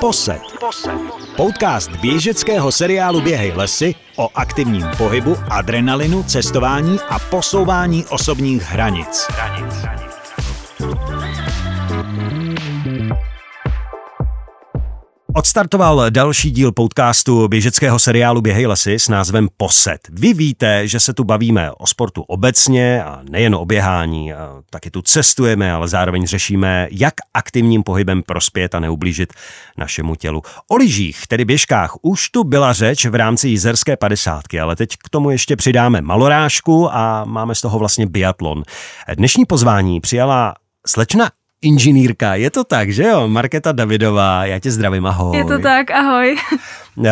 Posed. Podcast běžeckého seriálu Běhej lesy o aktivním pohybu, adrenalinu, cestování a posouvání osobních hranic. Odstartoval další díl podcastu běžeckého seriálu Běhej lesy s názvem Posed. Vy víte, že se tu bavíme o sportu obecně a nejen o běhání. Taky tu cestujeme, ale zároveň řešíme, jak aktivním pohybem prospět a neublížit našemu tělu. O lyžích, tedy běžkách, už tu byla řeč v rámci jízerské padesátky, ale teď k tomu ještě přidáme malorážku a máme z toho vlastně biatlon. Dnešní pozvání přijala slečna inženýrka. Je to tak, že jo? Markéta Davidová, já tě zdravím, ahoj. Je to tak, ahoj. Uh,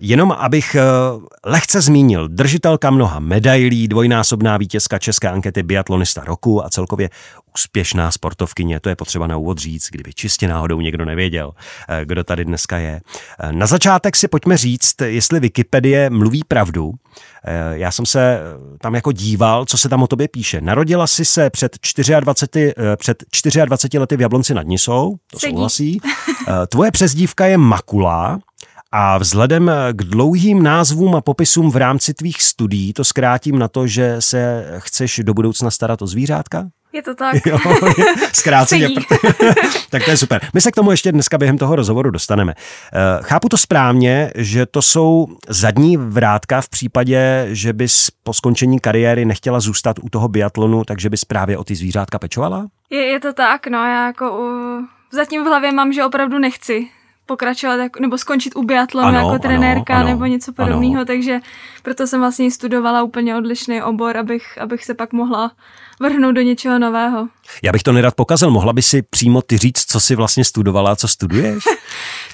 jenom abych uh, lehce zmínil, držitelka mnoha medailí, dvojnásobná vítězka české ankety biatlonista roku a celkově úspěšná sportovkyně, to je potřeba na úvod říct, kdyby čistě náhodou někdo nevěděl, uh, kdo tady dneska je. Na začátek si pojďme říct, jestli Wikipedie mluví pravdu. Já jsem se tam jako díval, co se tam o tobě píše. Narodila si se před 24, uh, před 24 lety v Jablonci nad Nisou, to Sedí. souhlasí. Uh, tvoje přezdívka je Makula, a vzhledem k dlouhým názvům a popisům v rámci tvých studií to zkrátím na to, že se chceš do budoucna starat o zvířátka? Je to tak. Jo, zkráceně. Tak to je super. My se k tomu ještě dneska během toho rozhovoru dostaneme. Eh, Chápu to správně, že to jsou zadní vrátka v případě, že bys po skončení kariéry nechtěla zůstat u toho biatlonu, takže bys právě o ty zvířátka pečovala? Je, je to tak, no, já jako uh, zatím v hlavě mám, že opravdu nechci pokračovat jako, nebo skončit u biatlonu Ano, jako ano, trenérka ano, nebo něco ano. podobného, takže proto jsem vlastně studovala úplně odlišný obor, abych, abych se pak mohla vrhnout do něčeho nového. Já bych to nerad pokazil. Mohla by si přímo ty říct, co jsi vlastně studovala, co studuješ?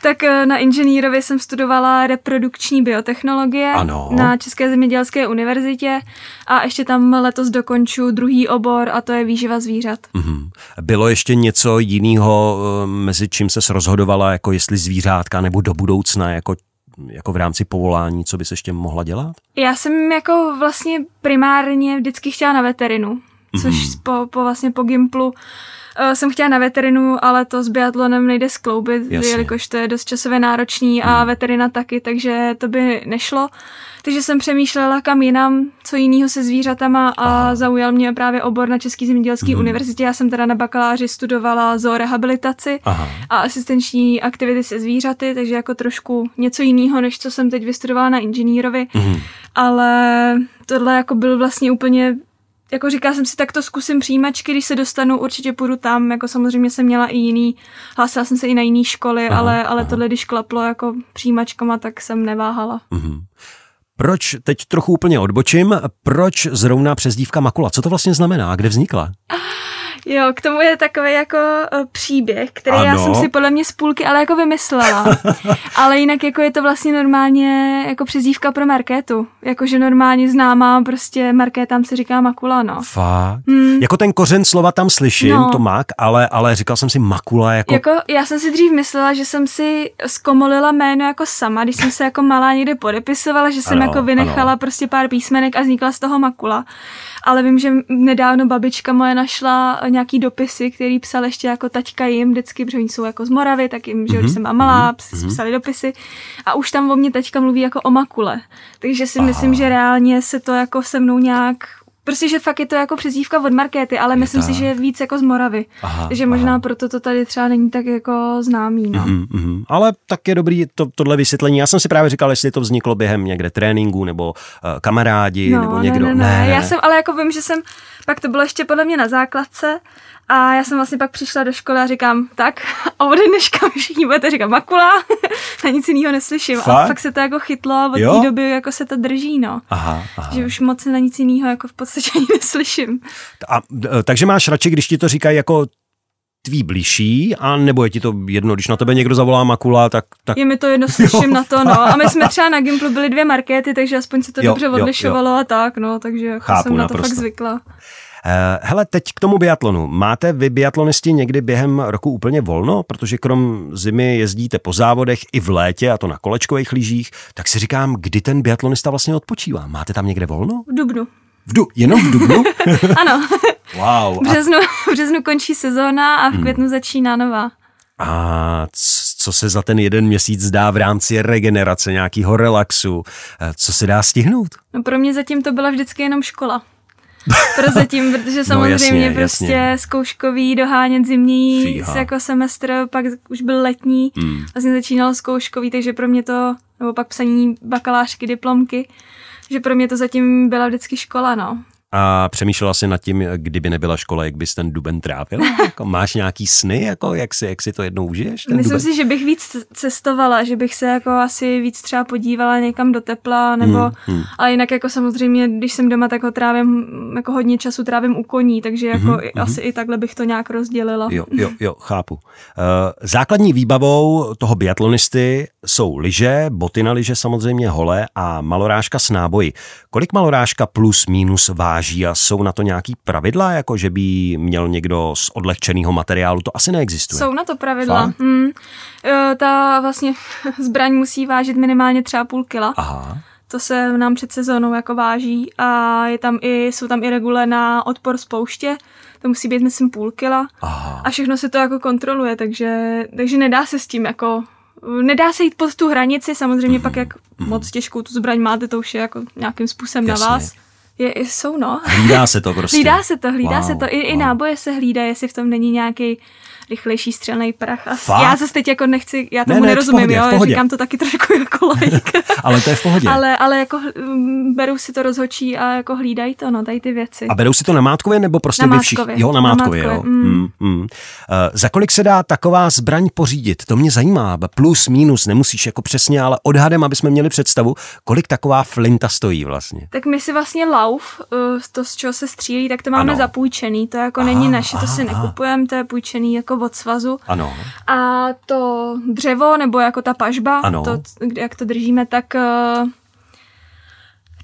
Tak eh, na inženýrově jsem studovala reprodukční biotechnologie Ano. na České zemědělské univerzitě a ještě tam letos dokonču druhý obor a to je výživa zvířat. Mhm. Bylo ještě něco jiného, eh, mezi čím se rozhodovala, jako jestli zvířátka nebo do budoucna, jako, jako v rámci povolání, co bys ještě mohla dělat? Já jsem jako vlastně primárně vždycky chtěla na veterinu, což Mhm. po, po vlastně po Gimplu uh, jsem chtěla na veterinu, ale to s biatlonem nejde skloubit, Jasně. Jelikož to je dost časově náročný a veterina taky, takže to by nešlo. Takže jsem přemýšlela kam jinam, co jiného se zvířatama a Aha. zaujal mě právě obor na České zemědělské Mhm. univerzitě. Já jsem teda na bakaláři studovala zoorehabilitaci Aha. a asistenční aktivity se zvířaty, takže jako trošku něco jiného, než co jsem teď vystudovala na inženýrovi. Mhm. Ale tohle jako byl vlastně úplně jako říkala jsem si, tak to zkusím přijímačky, když se dostanu, určitě půjdu tam, jako samozřejmě jsem měla i jiný, hlásila jsem se i na jiný školy, Aha, ale, ale aha. tohle, když klaplo jako přijímačkama, tak jsem neváhala. Mhm. Proč, teď trochu úplně odbočím, proč zrovna přezdívka Makula? Co to vlastně znamená? Kde vznikla? Jo, k tomu je takový jako uh, příběh, který já Ano. jsem si podle mě z půlky ale jako vymyslela. ale jinak jako je to vlastně normálně jako přezdívka pro Markétu. Jakože normálně známá prostě Markétám se říká Makula, no. Fakt? Hmm. Jako ten kořen slova tam slyším, No. to mak, ale, ale říkal jsem si Makula jako... Jako, já jsem si dřív myslela, že jsem si zkomolila jméno jako sama, když jsem se jako malá někde podepisovala, že jsem Ano, jako vynechala ano. prostě pár písmenek a vznikla z toho makula. Ale vím, že nedávno babička moje našla nějaký dopisy, který psal ještě jako taťka jim vždycky, protože oni jsou jako z Moravy, tak jim, že Mhm, když jsem byla malá, ps- psali dopisy. A už tam o mě taťka mluví jako o makule. Takže si Aha. myslím, že reálně se to jako se mnou nějak Prostě, že fakt je to jako přezdívka od Markéty, ale myslím si, tak. že je víc jako z Moravy. Aha, Takže možná aha. proto to tady třeba není tak jako známý, no. Mhm, mhm. Ale tak je dobrý to, tohle vysvětlení. Já jsem si právě říkal, jestli to vzniklo během někde tréninku, nebo uh, kamarádi, No, nebo ne, někdo. ne, ne, Já jsem, ale jako vím, že jsem, pak to bylo ještě podle mě na základce a já jsem vlastně pak přišla do školy a říkám, tak a ode dneška mi všichni budete říkat makula, na nic jiného neslyším. Fakt? A fakt se to jako chytlo a od Jo? té doby jako se to drží, no. Aha, aha. Že už moc na nic jiného jako v podstatě ani neslyším. A, e, takže máš radši, když ti to říkají jako tví blížší, a nebo je ti to jedno, když na tebe někdo zavolá Makula, tak, tak Je mi to jedno, slyším na to, no. A my jsme třeba na Gimplu byli dvě markety, takže aspoň se to Jo, dobře jo, odlišovalo a tak, no. Takže jako Chápu jsem na to naprosto. fakt zvykla. Eh, Hele, teď k tomu biatlonu. Máte vy biatlonisti někdy během roku úplně volno? Protože krom zimy jezdíte po závodech i v létě, a to na kolečkových lyžích, tak si říkám, kdy ten biatlonista vlastně odpočívá? Máte tam někde volno? V Dubnu. V du, jenom v dubnu? ano. Wow. V březnu, v březnu končí sezóna a v květnu hmm. začíná nová. A co se za ten jeden měsíc dá v rámci regenerace, nějakého relaxu, eh, co se dá stihnout? No pro mě zatím to byla vždycky jenom škola. Prozatím, protože samozřejmě no, jasně, prostě jasně. zkouškový dohánět zimní Fíha. jako semestr, pak už byl letní, mm. vlastně začínal zkouškový, takže pro mě to, nebo pak psaní bakalářky, diplomky, že pro mě to zatím byla vždycky škola, no. A přemýšlela jsi nad tím, kdyby nebyla škola, jak bys ten duben trávil? jako máš nějaký sny, jako jak, si, jak si to jednou užiješ? Ten Myslím duben? si, že bych víc cestovala, že bych se jako asi víc třeba podívala někam do tepla, nebo, hmm, hmm. ale jinak jako samozřejmě, když jsem doma, tak ho trávím, jako hodně času trávím u koní, takže jako hmm, asi hmm. i takhle bych to nějak rozdělila. Jo, jo, jo, chápu. Uh, základní výbavou toho biatlonisty jsou lyže, boty na lyže samozřejmě holé a malorážka s náboji. Kolik malorážka plus minus váží a jsou na to nějaký pravidla, jako že by měl někdo z odlehčeného materiálu? To asi neexistuje. Jsou na to pravidla. Hmm. Ta vlastně zbraň musí vážit minimálně třeba půl kila. Aha. To se nám před sezónou jako váží a je tam i, jsou tam i regule na odpor spouště, to musí být myslím půl kila Aha. a všechno se to jako kontroluje, takže, takže nedá se s tím jako Nedá se jít pod tu hranici, samozřejmě mm-hmm. pak jak mm-hmm. moc těžkou tu zbraň máte, to už je jako nějakým způsobem Jasně. na vás. Je, jsou, no. Hlídá se to prostě. Hlídá se to, hlídá wow, se to. I, wow. I náboje se hlídá, jestli v tom není nějaký rychlejší střelný prach. A já zase teď jako nechci, já tomu ne, ne, nerozumím, pohodě, jo, říkám to taky trošku jako like. ale to je v pohodě. ale, ale jako berou si to rozhočí a jako hlídají to, no, tady ty věci. A berou si to na mátkově nebo prostě na vy všichni? Jo, na mátkově, jo. Mm. Mm, mm. Uh, za kolik se dá taková zbraň pořídit? To mě zajímá. Plus, minus, nemusíš jako přesně, ale odhadem, aby jsme měli představu, kolik taková flinta stojí vlastně. Tak my si vlastně lauf, uh, to z čeho se střílí, tak to máme ano. zapůjčený. To jako aha, není naše, to si nekupujeme, to je půjčený jako od svazu. Ano. A to dřevo, nebo jako ta pažba, ano. To, jak to držíme, tak eh,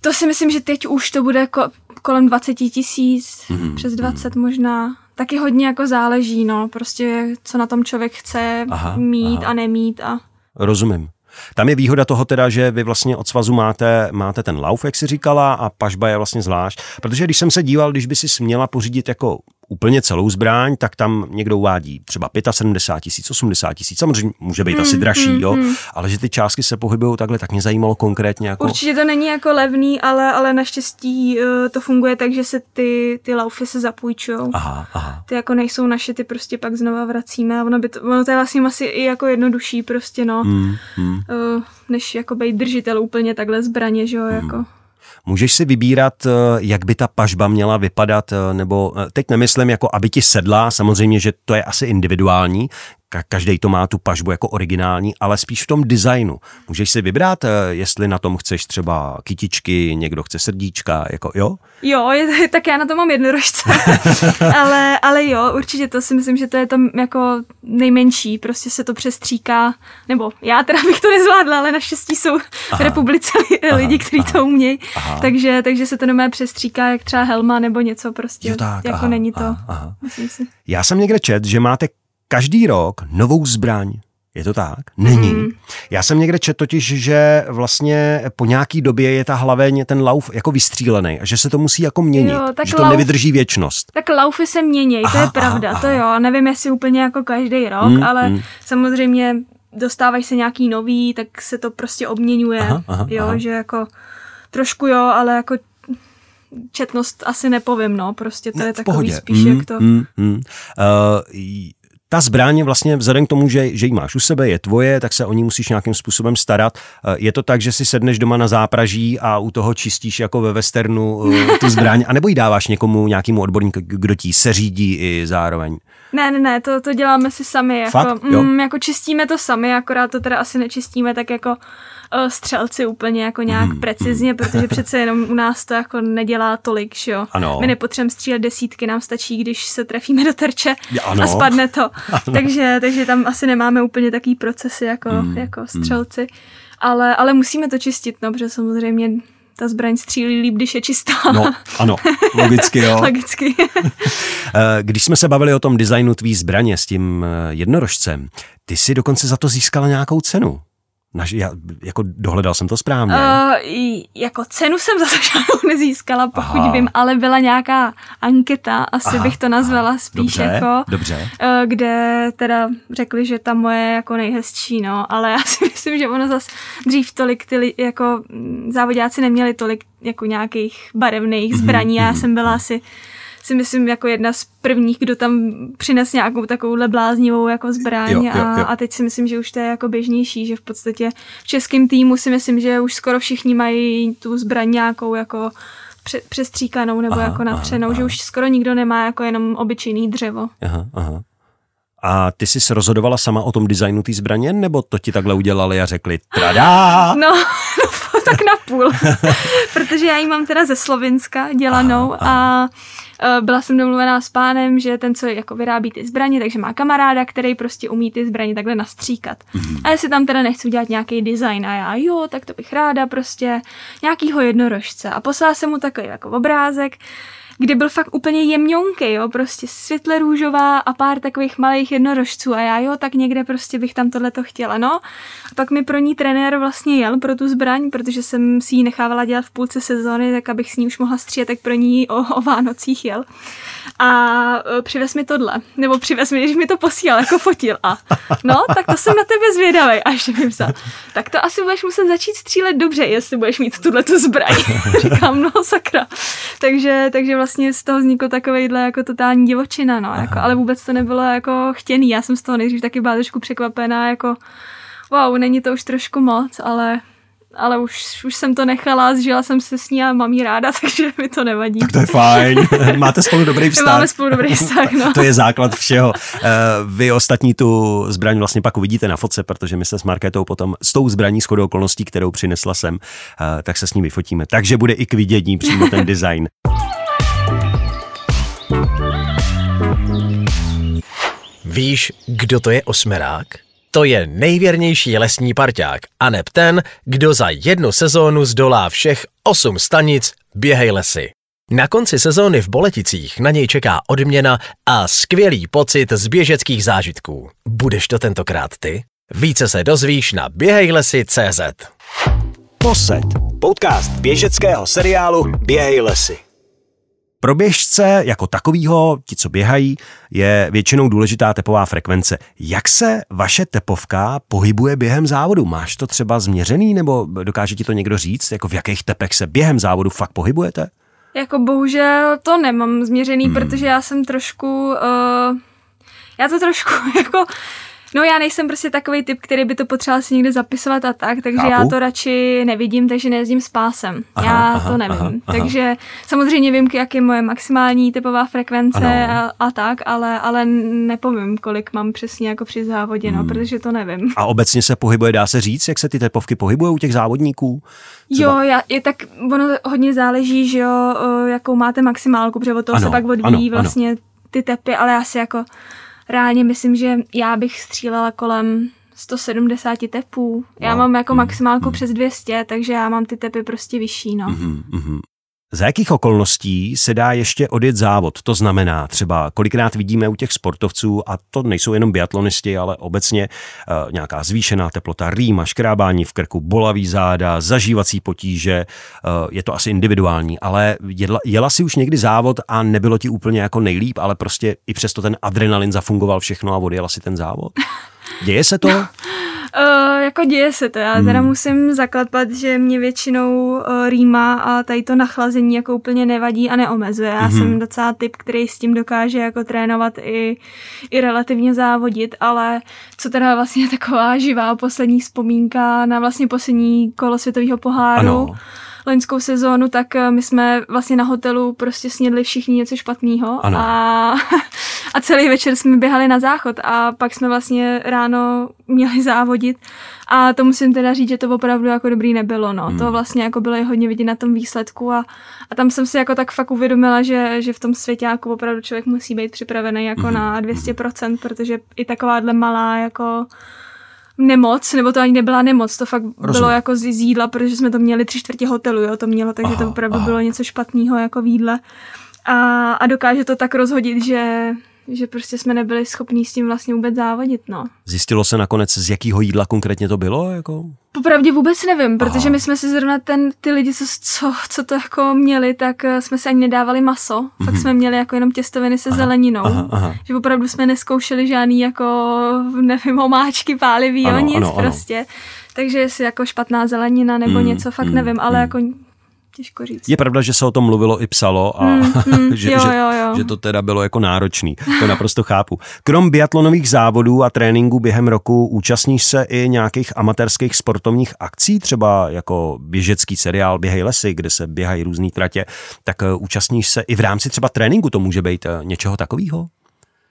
to si myslím, že teď už to bude ko- kolem 20 tisíc, mm-hmm. přes 20 mm-hmm. možná. Taky hodně jako záleží, no, prostě co na tom člověk chce aha, mít aha. a nemít. A... Rozumím. Tam je výhoda toho teda, že vy vlastně od svazu máte, máte ten lauf, jak si říkala, a pažba je vlastně zvlášť. Protože když jsem se díval, když by si směla pořídit jako úplně celou zbraň, tak tam někdo uvádí třeba 75 tisíc, 80 tisíc, samozřejmě může být mm, asi dražší, mm, jo, mm. ale že ty částky se pohybují takhle, tak mě zajímalo konkrétně. Jako... Určitě to není jako levný, ale, ale naštěstí uh, to funguje tak, že se ty, ty laufy se zapůjčují. Aha, aha. Ty jako nejsou naše, ty prostě pak znova vracíme a ono, by to, ono to je vlastně asi i jako jednodušší prostě, no, mm, mm. Uh, než jako být držitel úplně takhle zbraně, že jo, mm. jako. Můžeš si vybírat, eh, jak by ta pažba měla vypadat, eh, nebo eh, teď nemyslím jako aby ti sedla, samozřejmě, že to je asi individuální, každý to má tu pažbu jako originální, ale spíš v tom designu. Můžeš si vybrat, jestli na tom chceš třeba kytičky, někdo chce srdíčka, jako jo? Jo, je, tak já na to mám jednorožce. ale, ale jo, určitě to si myslím, že to je tam jako nejmenší, prostě se to přestříká, nebo já teda bych to nezvládla, ale naštěstí jsou aha. v republice lidi, kteří to umějí, takže, takže se to nemá přestříká, jak třeba helma nebo něco prostě, jo, tak, jako aha, není to, aha, aha. myslím si. Já jsem někde čet, že máte každý rok novou zbraň. Je to tak? Není. Mm. Já jsem někde čet totiž, že vlastně po nějaký době je ta hlaveň, ten lauf jako vystřílený a že se to musí jako měnit, jo, tak že to lauf, nevydrží věčnost. Tak laufy se mění, to je pravda, aha, to jo. Nevím, jestli úplně jako každý rok, mm, ale mm. samozřejmě dostávají se nějaký nový, tak se to prostě obměňuje, aha, aha, jo, aha. že jako trošku jo, ale jako četnost asi nepovím, no, prostě to ne, je takový pohodě. spíš, mm, jak to... Mm, mm. Uh, ta zbraň vlastně vzhledem k tomu, že, že ji máš u sebe, je tvoje, tak se o ní musíš nějakým způsobem starat. Eh, je to tak, že si sedneš doma na zápraží a u toho čistíš jako ve westernu eh, tu zbraň, anebo ji dáváš někomu, nějakému odborníku, kdo ti seřídí i zároveň? Ne, ne, ne, to, to děláme si sami. Jako, Fakt? Mm, jako čistíme to sami, akorát to teda asi nečistíme tak jako uh, střelci úplně jako nějak mm, precizně, mm. protože přece jenom u nás to jako nedělá tolik, že jo. Ano. My nepotřebujeme střílet desítky, nám stačí, když se trefíme do terče ano. a spadne to. Ano. Takže, takže tam asi nemáme úplně takový procesy jako, mm, jako mm. střelci. Mm. Ale, ale musíme to čistit, no, protože samozřejmě ta zbraň střílí líp, když je čistá. No, ano, logicky jo. logicky. Eh, když jsme se bavili o tom designu tvý zbraně s tím eh, jednorožcem, ty si dokonce za to získala nějakou cenu. Naž, já, jako dohledal jsem to správně. Uh, jako cenu jsem za to žádnou nezískala, pokud Aha. vím, ale byla nějaká anketa, asi Aha. bych to nazvala spíš dobře, jako, dobře. Uh, kde teda řekli, že ta moje jako nejhezčí, no, ale já si myslím, že ono zas dřív tolik ty jako závodáci neměli tolik jako nějakých barevných zbraní, mm-hmm. já mhm, jsem byla mhm. asi si myslím jako jedna z prvních, kdo tam přines nějakou takovou bláznivou jako zbraň jo, jo, jo. A, a teď si myslím, že už to je jako běžnější, že v podstatě v českém týmu si myslím, že už skoro všichni mají tu zbraň nějakou jako přestříkanou nebo aha, jako napřenou, aha, že už skoro nikdo nemá jako jenom obyčejný dřevo. Aha, aha. A ty jsi se rozhodovala sama o tom designu té zbraně, nebo to ti takhle udělali a řekli tradá? No, tak na půl. Protože já ji mám teda ze Slovinska dělanou aha, aha. a byla jsem domluvená s pánem, že ten, co jako vyrábí ty zbraně, takže má kamaráda, který prostě umí ty zbraně takhle nastříkat. Mm-hmm. A jestli tam teda nechci udělat nějaký design a já, jo, tak to bych ráda prostě nějakýho jednorožce. A poslala jsem mu takový jako obrázek, kdy byl fakt úplně jemňonký, jo, prostě světle růžová a pár takových malých jednorožců a já jo, tak někde prostě bych tam tohle to chtěla, no. A pak mi pro ní trenér vlastně jel pro tu zbraň, protože jsem si ji nechávala dělat v půlce sezóny, tak abych s ní už mohla střílet, tak pro ní o, o Vánocích jel. A e, přivez mi tohle, nebo přivez mi, když mi to posílal, jako fotil a no, tak to jsem na tebe zvědavý a ještě mi vzal. Tak to asi budeš muset začít střílet dobře, jestli budeš mít tuhle tu zbraň. Říkám, no sakra. Takže, takže vlastně z toho vzniklo takovejhle jako totální divočina, no, jako, ale vůbec to nebylo jako chtěný. Já jsem z toho nejdřív taky byla trošku překvapená, jako wow, není to už trošku moc, ale ale už, už jsem to nechala, zžila jsem se s ní a mám jí ráda, takže mi to nevadí. Tak to je fajn. Máte spolu dobrý vztah. Máme spolu dobrý vztah, no. to je základ všeho. Eh, vy ostatní tu zbraň vlastně pak uvidíte na fotce, protože my se s Markétou potom s tou zbraní shodou okolností, kterou přinesla sem, eh, tak se s ní vyfotíme. Takže bude i k vidění přímo ten design. Víš, kdo to je osmerák? To je nejvěrnější lesní parťák a ten, kdo za jednu sezónu zdolá všech osm stanic Běhej lesy. Na konci sezóny v Boleticích na něj čeká odměna a skvělý pocit z běžeckých zážitků. Budeš to tentokrát ty? Více se dozvíš na běhejlesy.cz Posed. Podcast běžeckého seriálu Běhej lesy. Pro běžce jako takovýho, ti, co běhají, je většinou důležitá tepová frekvence. Jak se vaše tepovka pohybuje během závodu? Máš to třeba změřený, nebo dokáže ti to někdo říct, jako v jakých tepech se během závodu fakt pohybujete? Jako bohužel to nemám změřený, hmm. protože já jsem trošku... Uh, já to trošku jako No já nejsem prostě takový typ, který by to potřeboval si někde zapisovat a tak, takže Chápu. já to radši nevidím, takže nejezdím s pásem. Aha, já aha, to nevím. Aha, aha. Takže samozřejmě vím, jak je moje maximální typová frekvence a, a tak, ale, ale nepovím, kolik mám přesně jako při závodě, no, hmm. no, protože to nevím. A obecně se pohybuje, dá se říct, jak se ty tepovky pohybují u těch závodníků? Třeba? Jo, já, je tak ono hodně záleží, že jo, jakou máte maximálku, protože od toho ano, se pak odvíjí ano, vlastně ano. ty tepy, ale já si jako reálně myslím, že já bych střílela kolem 170 tepů. Já wow. mám jako maximálku mm. přes 200, takže já mám ty tepy prostě vyšší, no. Mm-hmm. Za jakých okolností se dá ještě odjet závod? To znamená třeba, kolikrát vidíme u těch sportovců, a to nejsou jenom biatlonisti, ale obecně uh, nějaká zvýšená teplota, rýma, škrábání v krku, bolavý záda, zažívací potíže, uh, je to asi individuální, ale jedla, jela si už někdy závod a nebylo ti úplně jako nejlíp, ale prostě i přesto ten adrenalin zafungoval všechno a odjela si ten závod? Děje se to? Uh, jako děje se to. Já teda hmm. musím zakladpat, že mě většinou uh, rýma a tady to nachlazení jako úplně nevadí a neomezuje. Já hmm. jsem docela typ, který s tím dokáže jako trénovat i, i relativně závodit, ale co teda vlastně taková živá poslední vzpomínka na vlastně poslední kolo světového poháru. Ano loňskou sezónu, tak eh, my jsme vlastně na hotelu prostě snědli všichni něco špatného a, a celý večer jsme běhali na záchod a pak jsme vlastně ráno měli závodit a to musím teda říct, že to opravdu jako dobrý nebylo, no. Hmm. To vlastně jako bylo hodně vidět na tom výsledku a, a tam jsem si jako tak fakt uvědomila, že, že v tom světě jako opravdu člověk musí být připravený jako hmm. na 200%, protože i takováhle malá jako nemoc, nebo to ani nebyla nemoc, to fakt Rozumím. bylo jako z jídla, protože jsme to měli tři čtvrtě hotelu, jo, to mělo, takže aha, to opravdu aha. bylo něco špatného jako v jídle. A, a dokáže to tak rozhodit, že že prostě jsme nebyli schopní s tím vlastně vůbec závodit, no. Zjistilo se nakonec, z jakého jídla konkrétně to bylo? Jako? Popravdě vůbec nevím, protože Aha. my jsme si zrovna ten, ty lidi, co, co, co to jako měli, tak eh, jsme se ani nedávali maso, mm-hmm. fakt jsme měli jako jenom těstoviny se aha, zeleninou, aha, aha. že opravdu jsme neskoušeli žádný jako, nevím, omáčky, pálivý, ano, nic ano, prostě. Ano. Takže jestli jako špatná zelenina nebo mm, něco, fakt mm, nevím, ale mm. jako těžko říct. Je pravda, že se o tom mluvilo i psalo a mm, mm, že, jo, jo, jo. že to teda bylo jako náročný. To naprosto chápu. Krom biatlonových závodů a tréninků během roku účastníš se i nějakých amatérských sportovních akcí, třeba jako běžecký seriál Běhej lesy, kde se běhají různé tratě, tak eh, účastníš se i v rámci třeba tréninku, to může být eh, něčeho takového?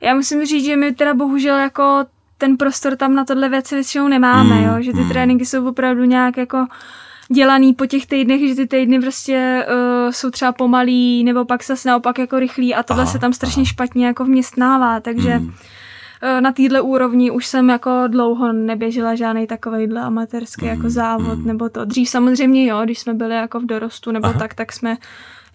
Já musím říct, že my teda bohužel jako ten prostor tam na tohle věci většinou nemáme, mm, jo? že ty mm. tréninky jsou opravdu nějak jako dělaný po těch týdnech, že ty týdny prostě uh, jsou třeba pomalý, nebo pak se naopak jako rychlý a tohle aha, se tam strašně aha. špatně jako vměstnává, takže hmm. uh, na téhle úrovni už jsem jako dlouho neběžela žádný takovýhle amatérský jako hmm. jako závod, hmm. nebo to. Dřív samozřejmě jo, když jsme byli jako v dorostu nebo aha. tak, tak jsme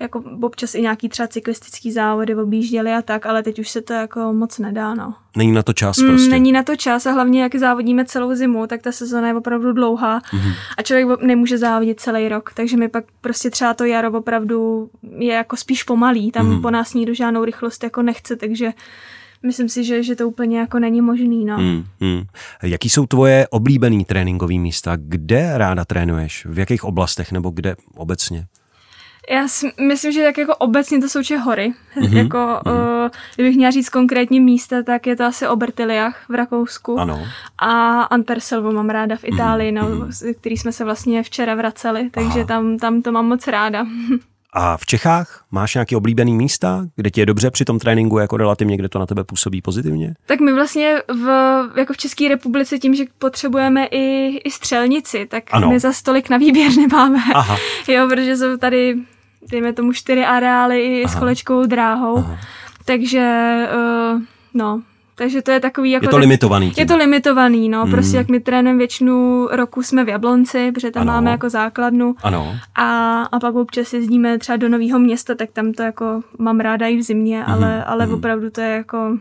jako občas i nějaký třeba cyklistický závody objížděli a tak, ale teď už se to jako moc nedá, no. Není na to čas mm, prostě. Mm, není na to čas a hlavně jak závodíme celou zimu, tak ta sezona je opravdu dlouhá mm-hmm. a člověk nemůže závodit celý rok, takže mi pak prostě třeba to jaro opravdu je jako spíš pomalý, tam mm-hmm. po nás nikdo žádnou rychlost jako nechce, takže myslím si, že, že to úplně jako není možný. No. Mm, mm. Jaký jsou tvoje oblíbený tréninkové místa? Kde ráda trénuješ? V jakých oblastech nebo kde obecně? Já si myslím, že tak jako obecně to jsou če hory. Mm-hmm. jako, mm-hmm. Uh, kdybych měla říct konkrétní místa, tak je to asi Obertiliach v Rakousku. Ano. A Anterselvo mám ráda v Itálii, mm-hmm. no, který jsme se vlastně včera vraceli, takže tam, tam to mám moc ráda. A v Čechách máš nějaký oblíbený místa, kde ti je dobře při tom tréninku, jako relativně, kde to na tebe působí pozitivně? Tak my vlastně v, jako v České republice tím, že potřebujeme i, i střelnici, tak ano. my za stolik na výběr nemáme. Aha. jo, protože jsou tady dejme tomu čtyři areály i Aha. s kolečkou dráhou. Aha. Takže, uh, no, takže to je takový jako... Je to limitovaný. Tím. Je to limitovaný, no. Mm. Prostě jak my trénujeme většinu roku jsme v Jablonci, protože tam ano. máme jako základnu. Ano. A, a pak občas jezdíme třeba do nového města, tak tam to jako mám ráda i v zimě, mm. ale, ale mm. opravdu to je jako...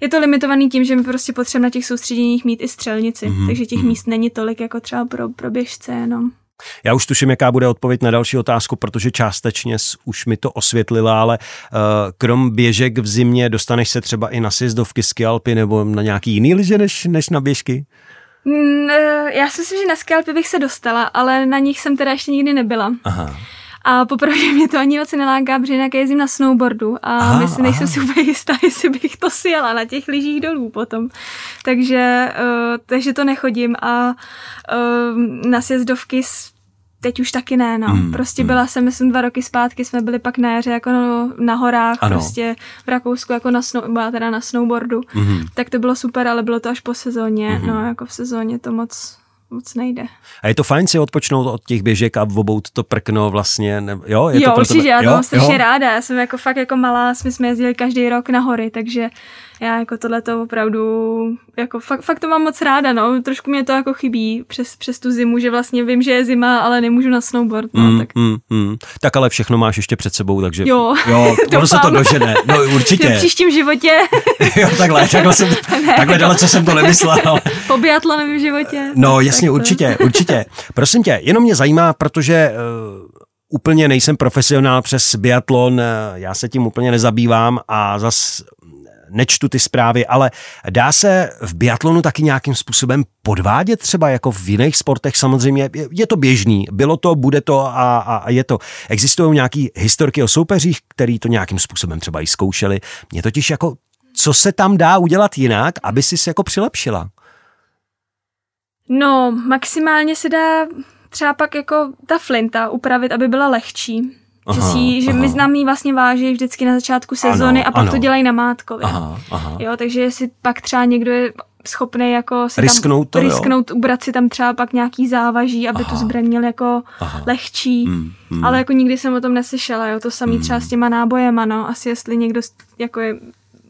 Je to limitovaný tím, že my prostě potřebujeme na těch soustředěních mít i střelnici, mm. takže těch mm. míst není tolik jako třeba pro, pro běžce jenom. Já už tuším, jaká bude odpověď na další otázku, protože částečně už mi to osvětlila, ale uh, krom běžek v zimě dostaneš se třeba i na sjezdovky skialpy nebo na nějaký jiný liže než, než na běžky? Mm, eh, já si myslím, že na skialpy bych se dostala, ale na nich jsem teda ještě nikdy nebyla. Aha. A popravdě mě to ani moc neláká, protože jinak jezdím na snowboardu a aha, myslím, nejsem aha. si úplně jistá, jestli bych to sjela na těch lyžích dolů potom. Takže, uh, takže to nechodím a uh, na sjezdovky teď už taky ne, no. Mm, prostě mm. byla jsem, myslím, dva roky zpátky, jsme byli pak na jaře jako no, na horách, ano. prostě v Rakousku jako na, snow, byla teda na snowboardu, mm. tak to bylo super, ale bylo to až po sezóně, mm. no jako v sezóně to moc moc nejde. A je to fajn si odpočnout od těch běžek a obout to prkno vlastně, ne, jo? Je jo, to určitě, já to mám strašně ráda, já jsem jako fakt jako malá, jsme, jsme jezdili každý rok na hory, takže já jako tohle to opravdu, jako fakt, fakt to mám moc ráda, no, trošku mě to jako chybí přes, přes tu zimu, že vlastně vím, že je zima, ale nemůžu na snowboard, no, mm, tak. Mm, mm. Tak ale všechno máš ještě před sebou, takže jo, jo ono se to dožene, no určitě. v příštím životě. jo, takhle, takhle, jsem, ne, takhle dalece jsem to nemyslel. Ale... po biatlonovém životě. No jasně, určitě, určitě. Prosím tě, jenom mě zajímá, protože uh, úplně nejsem profesionál přes biatlon, eh, já se tím úplně nezabývám a zas nečtu ty zprávy, ale dá se v biatlonu taky nějakým způsobem podvádět třeba jako v jiných sportech samozřejmě, je to běžný, bylo to, bude to a, a, a je to. Existují nějaké historky o soupeřích, který to nějakým způsobem třeba i zkoušeli. Mě totiž jako, co se tam dá udělat jinak, aby si se jako přilepšila? No, maximálně se dá třeba pak jako ta flinta upravit, aby byla lehčí. Aha, že, si, že aha. my znám jí vlastně váží vždycky na začátku sezóny ano, a pak ano. to dělají na mátkově. Aha, aha. Jo, takže jestli pak třeba někdo je schopný jako si risknout, tam, to, risknout ubrat si tam třeba pak nějaký závaží, aby aha. tu zbraň měl jako aha. lehčí. Hmm, hmm. Ale jako nikdy jsem o tom neslyšela, jo, to samý hmm. třeba s těma nábojema, no, asi jestli někdo jako je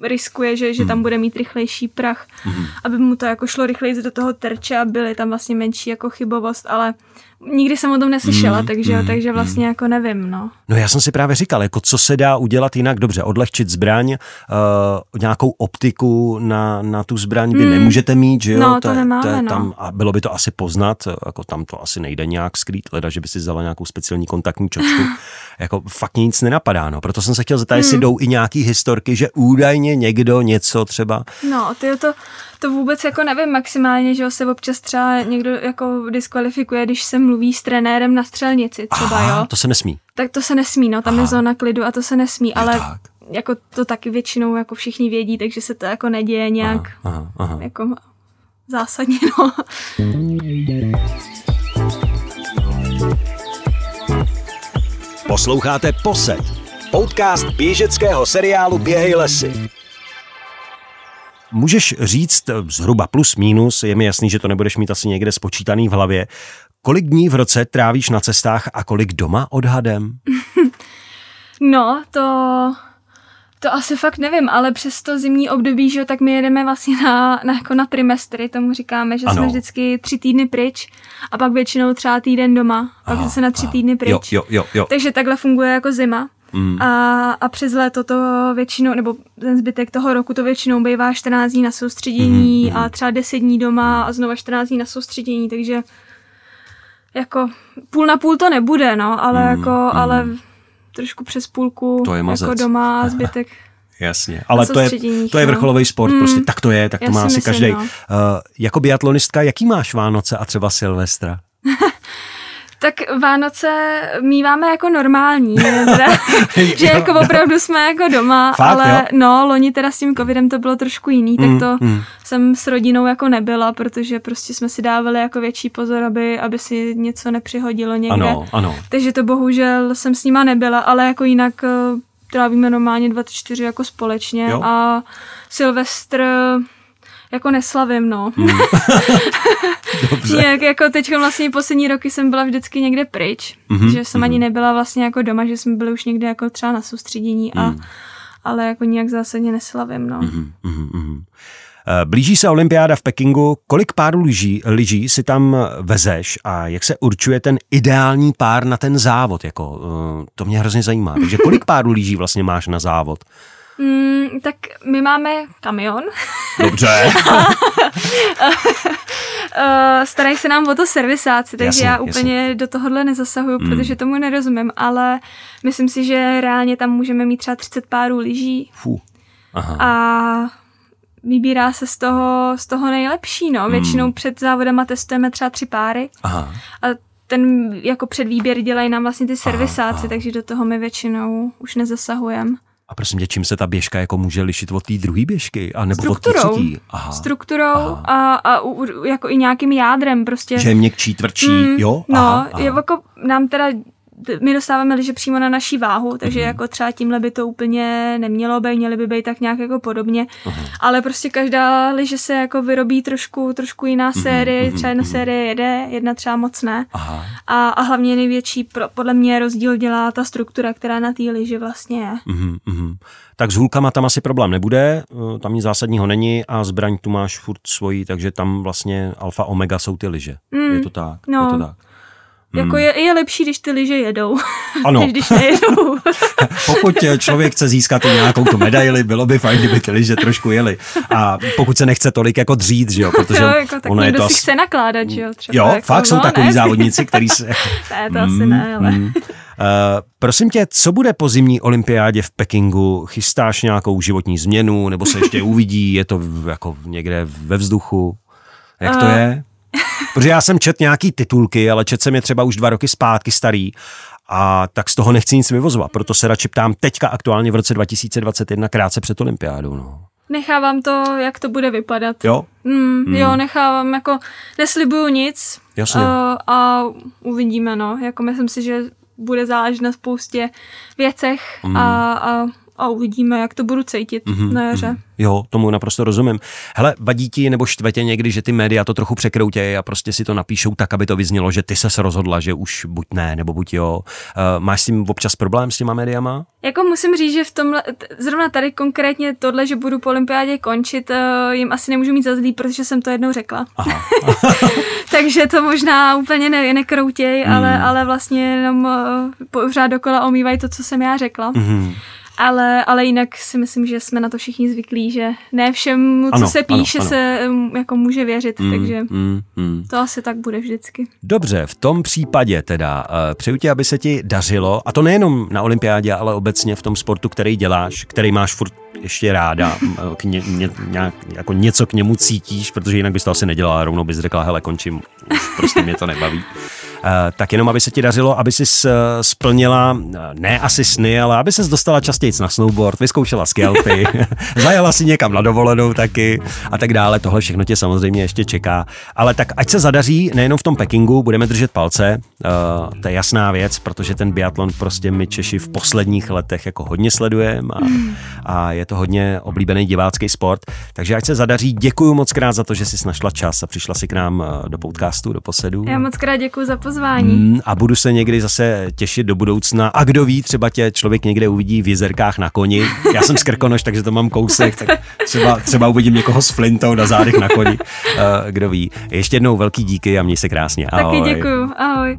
riskuje, že, že tam hmm. bude mít rychlejší prach, mm. aby mu to jako šlo rychleji do toho terče a byly tam vlastně menší jako chybovost, ale nikdy jsem o tom neslyšela, mm, takže, mm, takže vlastně mm. jako nevím, no. No já jsem si právě říkal, jako co se dá udělat jinak, dobře, odlehčit zbraň, uh, nějakou optiku na, na tu zbraň vy mm. nemůžete mít, že jo? No, to, to nemáme, to je no. tam, A bylo by to asi poznat, jako tam to asi nejde nějak skrýt, leda, že by si vzala nějakou speciální kontaktní čočku. jako fakt nic nenapadá, no. Proto jsem se chtěl zeptat, mm. jestli jdou i nějaký historky, že údajně někdo něco třeba... No, ty to, to vůbec jako nevím maximálně, že se občas třeba někdo jako diskvalifikuje, když se mluví s trenérem na střelnici třeba, Aha, jo. to se nesmí. Tak to se nesmí, no, tam Aha. je zóna klidu a to se nesmí, ale tak. jako to taky většinou jako všichni vědí, takže se to jako neděje nějak aha, aha, aha. jako zásadně, no. Posloucháte Poset, podcast běžeckého seriálu Běhej lesy. Můžeš říct zhruba plus minus, je mi jasný, že to nebudeš mít asi někde spočítaný v hlavě, kolik dní v roce trávíš na cestách a kolik doma odhadem? No, to, to asi fakt nevím, ale přes to zimní období, že tak my jedeme vlastně na, na, jako na trimestry, tomu říkáme, že ano. jsme vždycky tři týdny pryč a pak většinou třeba týden doma, pak aha, zase na tři aha. týdny pryč. Jo, jo, jo, jo. Takže takhle funguje jako zima. Mm. A, a přes léto to většinou, nebo ten zbytek toho roku to většinou bývá 14 dní na soustředění mm, mm. a třeba 10 dní doma a znova 14 dní na soustředění, takže jako půl na půl to nebude, no, ale mm, jako, mm. ale trošku přes půlku to je jako doma a zbytek Jasně, ale to je, to je no. vrcholový sport, mm, prostě tak to je, tak to má asi každý. No. Uh, jako biatlonistka, jaký máš Vánoce a třeba Silvestra? Tak Vánoce míváme jako normální, teda, že jako opravdu jsme jako doma, Fakt, ale jo? no, loni teda s tím covidem to bylo trošku jiný, mm, tak to mm. jsem s rodinou jako nebyla, protože prostě jsme si dávali jako větší pozor, aby, aby si něco nepřihodilo někde. Ano, ano. Takže to bohužel jsem s nima nebyla, ale jako jinak eh, trávíme normálně 24 jako společně jo? a Silvestr jako neslavím, no. Hmm. Dobře. Jak, jako teď vlastně poslední roky jsem byla vždycky někde pryč, mm-hmm, že jsem mm-hmm. ani nebyla vlastně jako doma, že jsme byli už někde jako třeba na soustředění, a, mm. ale jako nijak zásadně neslavím, no. Mm-hmm, mm-hmm. Blíží se olympiáda v Pekingu. Kolik párů lyží, lyží si tam vezeš a jak se určuje ten ideální pár na ten závod? Jako, eh, to mě hrozně zajímá. Takže kolik párů lyží vlastně máš na závod? Mm, tak my máme kamion. Dobře. Eh, starají se nám o to servisáci, takže jasně, já úplně jasně. do tohohle nezasahuju, mm. protože tomu nerozumím, ale myslím si, že reálně tam můžeme mít třeba 30 párů lyží. Aha. A vybírá se z toho, z toho nejlepší, no. Mm. Většinou před závodama testujeme třeba tři páry. Aha. A ten jako předvýběr dělají nám vlastně ty servisáci, aha, aha. takže do toho my většinou už nezasahujeme. A prosím tě, čím se ta běžka jako může lišit od té druhé běžky? A nebo Strukturou. od té třetí? Aha. Strukturou aha. A, a u, jako i nějakým jádrem prostě. Že je měkčí, tvrdší, mm, jo? Aha, no, aha. Je jako nám teda my dostáváme liže přímo na naší váhu, takže mm. jako třeba tímhle by to úplně nemělo být, měly by být tak nějak jako podobně, uh-huh. ale prostě každá liže se jako vyrobí trošku, trošku jiná mm-hmm, série, mm-hmm. třeba jedna série jede, jedna třeba moc ne. Aha. A, a hlavně největší pro, podle mě rozdíl dělá ta struktura, která na té liži vlastně je. Mm-hmm. Tak s hůlkama tam asi problém nebude, eh, tam nic zásadního není a zbraň tu máš furt svojí, takže tam vlastně alfa omega jsou ty liže. Mm. Je to tak? No. Je to tak. Jako hmm. je, je lepší, když ty lyže jedou, ano. než když nejedou. pokud člověk chce získat nějakou tu medaili, bylo by fajn, kdyby ty lyže trošku jeli. A pokud se nechce tolik jako dřít, že jo, protože jo, jako, tak ono je to si chce nakládat, že jo. Třeba jo, jako, fakt no, jsou takový ne. závodníci, který se... ne, to asi ne, ale... Mm. Uh, prosím tě, co bude po zimní olympiádě v Pekingu? Chystáš nějakou životní změnu, nebo se ještě uvidí, je to jako někde ve vzduchu? Jak to uh, je? Protože já jsem čet nějaký titulky, ale čet jsem je třeba už dva roky zpátky starý a tak z toho nechci nic vyvozovat. Proto se radši ptám teďka aktuálně v roce 2021 krátce před olympiádou. No. Nechávám to, jak to bude vypadat. Jo? Mm, mm. Jo, nechávám, jako neslibuju nic. Jasně. Uh, a uvidíme, no. Jako myslím si, že bude záležet na spoustě věcech mm. a, a a uvidíme, jak to budu cítit mm-hmm, na jaře. Mm-hmm. Jo, tomu naprosto rozumím. Hele, vadí ti nebo štve někdy, že ty média to trochu překroutějí a prostě si to napíšou tak, aby to vyznělo, že ty se rozhodla, že už buď ne, nebo buď jo. Uh, máš s tím občas problém s těma médiama? Jako musím říct, že v tomhle, zrovna tady konkrétně tohle, že budu po olympiádě končit, uh, jim asi nemůžu mít za zlý, protože jsem to jednou řekla. Aha. takže to možná úplně ne, nekroutěj, mm. ale, ale vlastně jenom uh, pořád dokola omývají to, co jsem já řekla. Mm. Ale, ale jinak si myslím, že jsme na to všichni zvyklí, že ne všem, co ano, se píše, ano, ano. se um, jako může věřit, mm, takže mm, mm. to asi tak bude vždycky. Dobře, v tom případě teda uh, přeju ti, aby se ti dařilo, a to nejenom na olympiádě, ale obecně v tom sportu, který děláš, který máš furt ještě ráda, k ně, ně, nějak, jako něco k němu cítíš, protože jinak bys to asi nedělala, rovnou bys řekla, hele, končím, už prostě mě to nebaví. Eh, tak jenom aby se ti dařilo, aby si splnila eh, ne asi sny, ale aby se dostala častěji na snowboard, vyzkoušela skelpy, zajela si někam na dovolenou taky a tak dále. Tohle všechno tě samozřejmě ještě čeká. Ale tak ať se zadaří nejenom v tom Pekingu, budeme držet palce, uh, to je jasná věc, protože ten biatlon prostě my Češi v posledních letech jako hodně sledujeme a, a je to hodně oblíbený divácký sport. Takže ať se zadaří, děkuji moc krát za to, že jsi našla čas a přišla si k nám do podcastu, do posedu. Já moc krát děkuji za pozvání. Mm, a budu se někdy zase těšit do budoucna. A kdo ví, třeba tě člověk někde uvidí v jezerkách na koni. Já jsem z Krkonoš, takže to mám kousek, tak třeba, třeba uvidím někoho s flintou na zádech na koni. Uh, kdo ví. Ještě jednou velký díky a měj se krásně. Ahoj. Taky děkuju. Ahoj.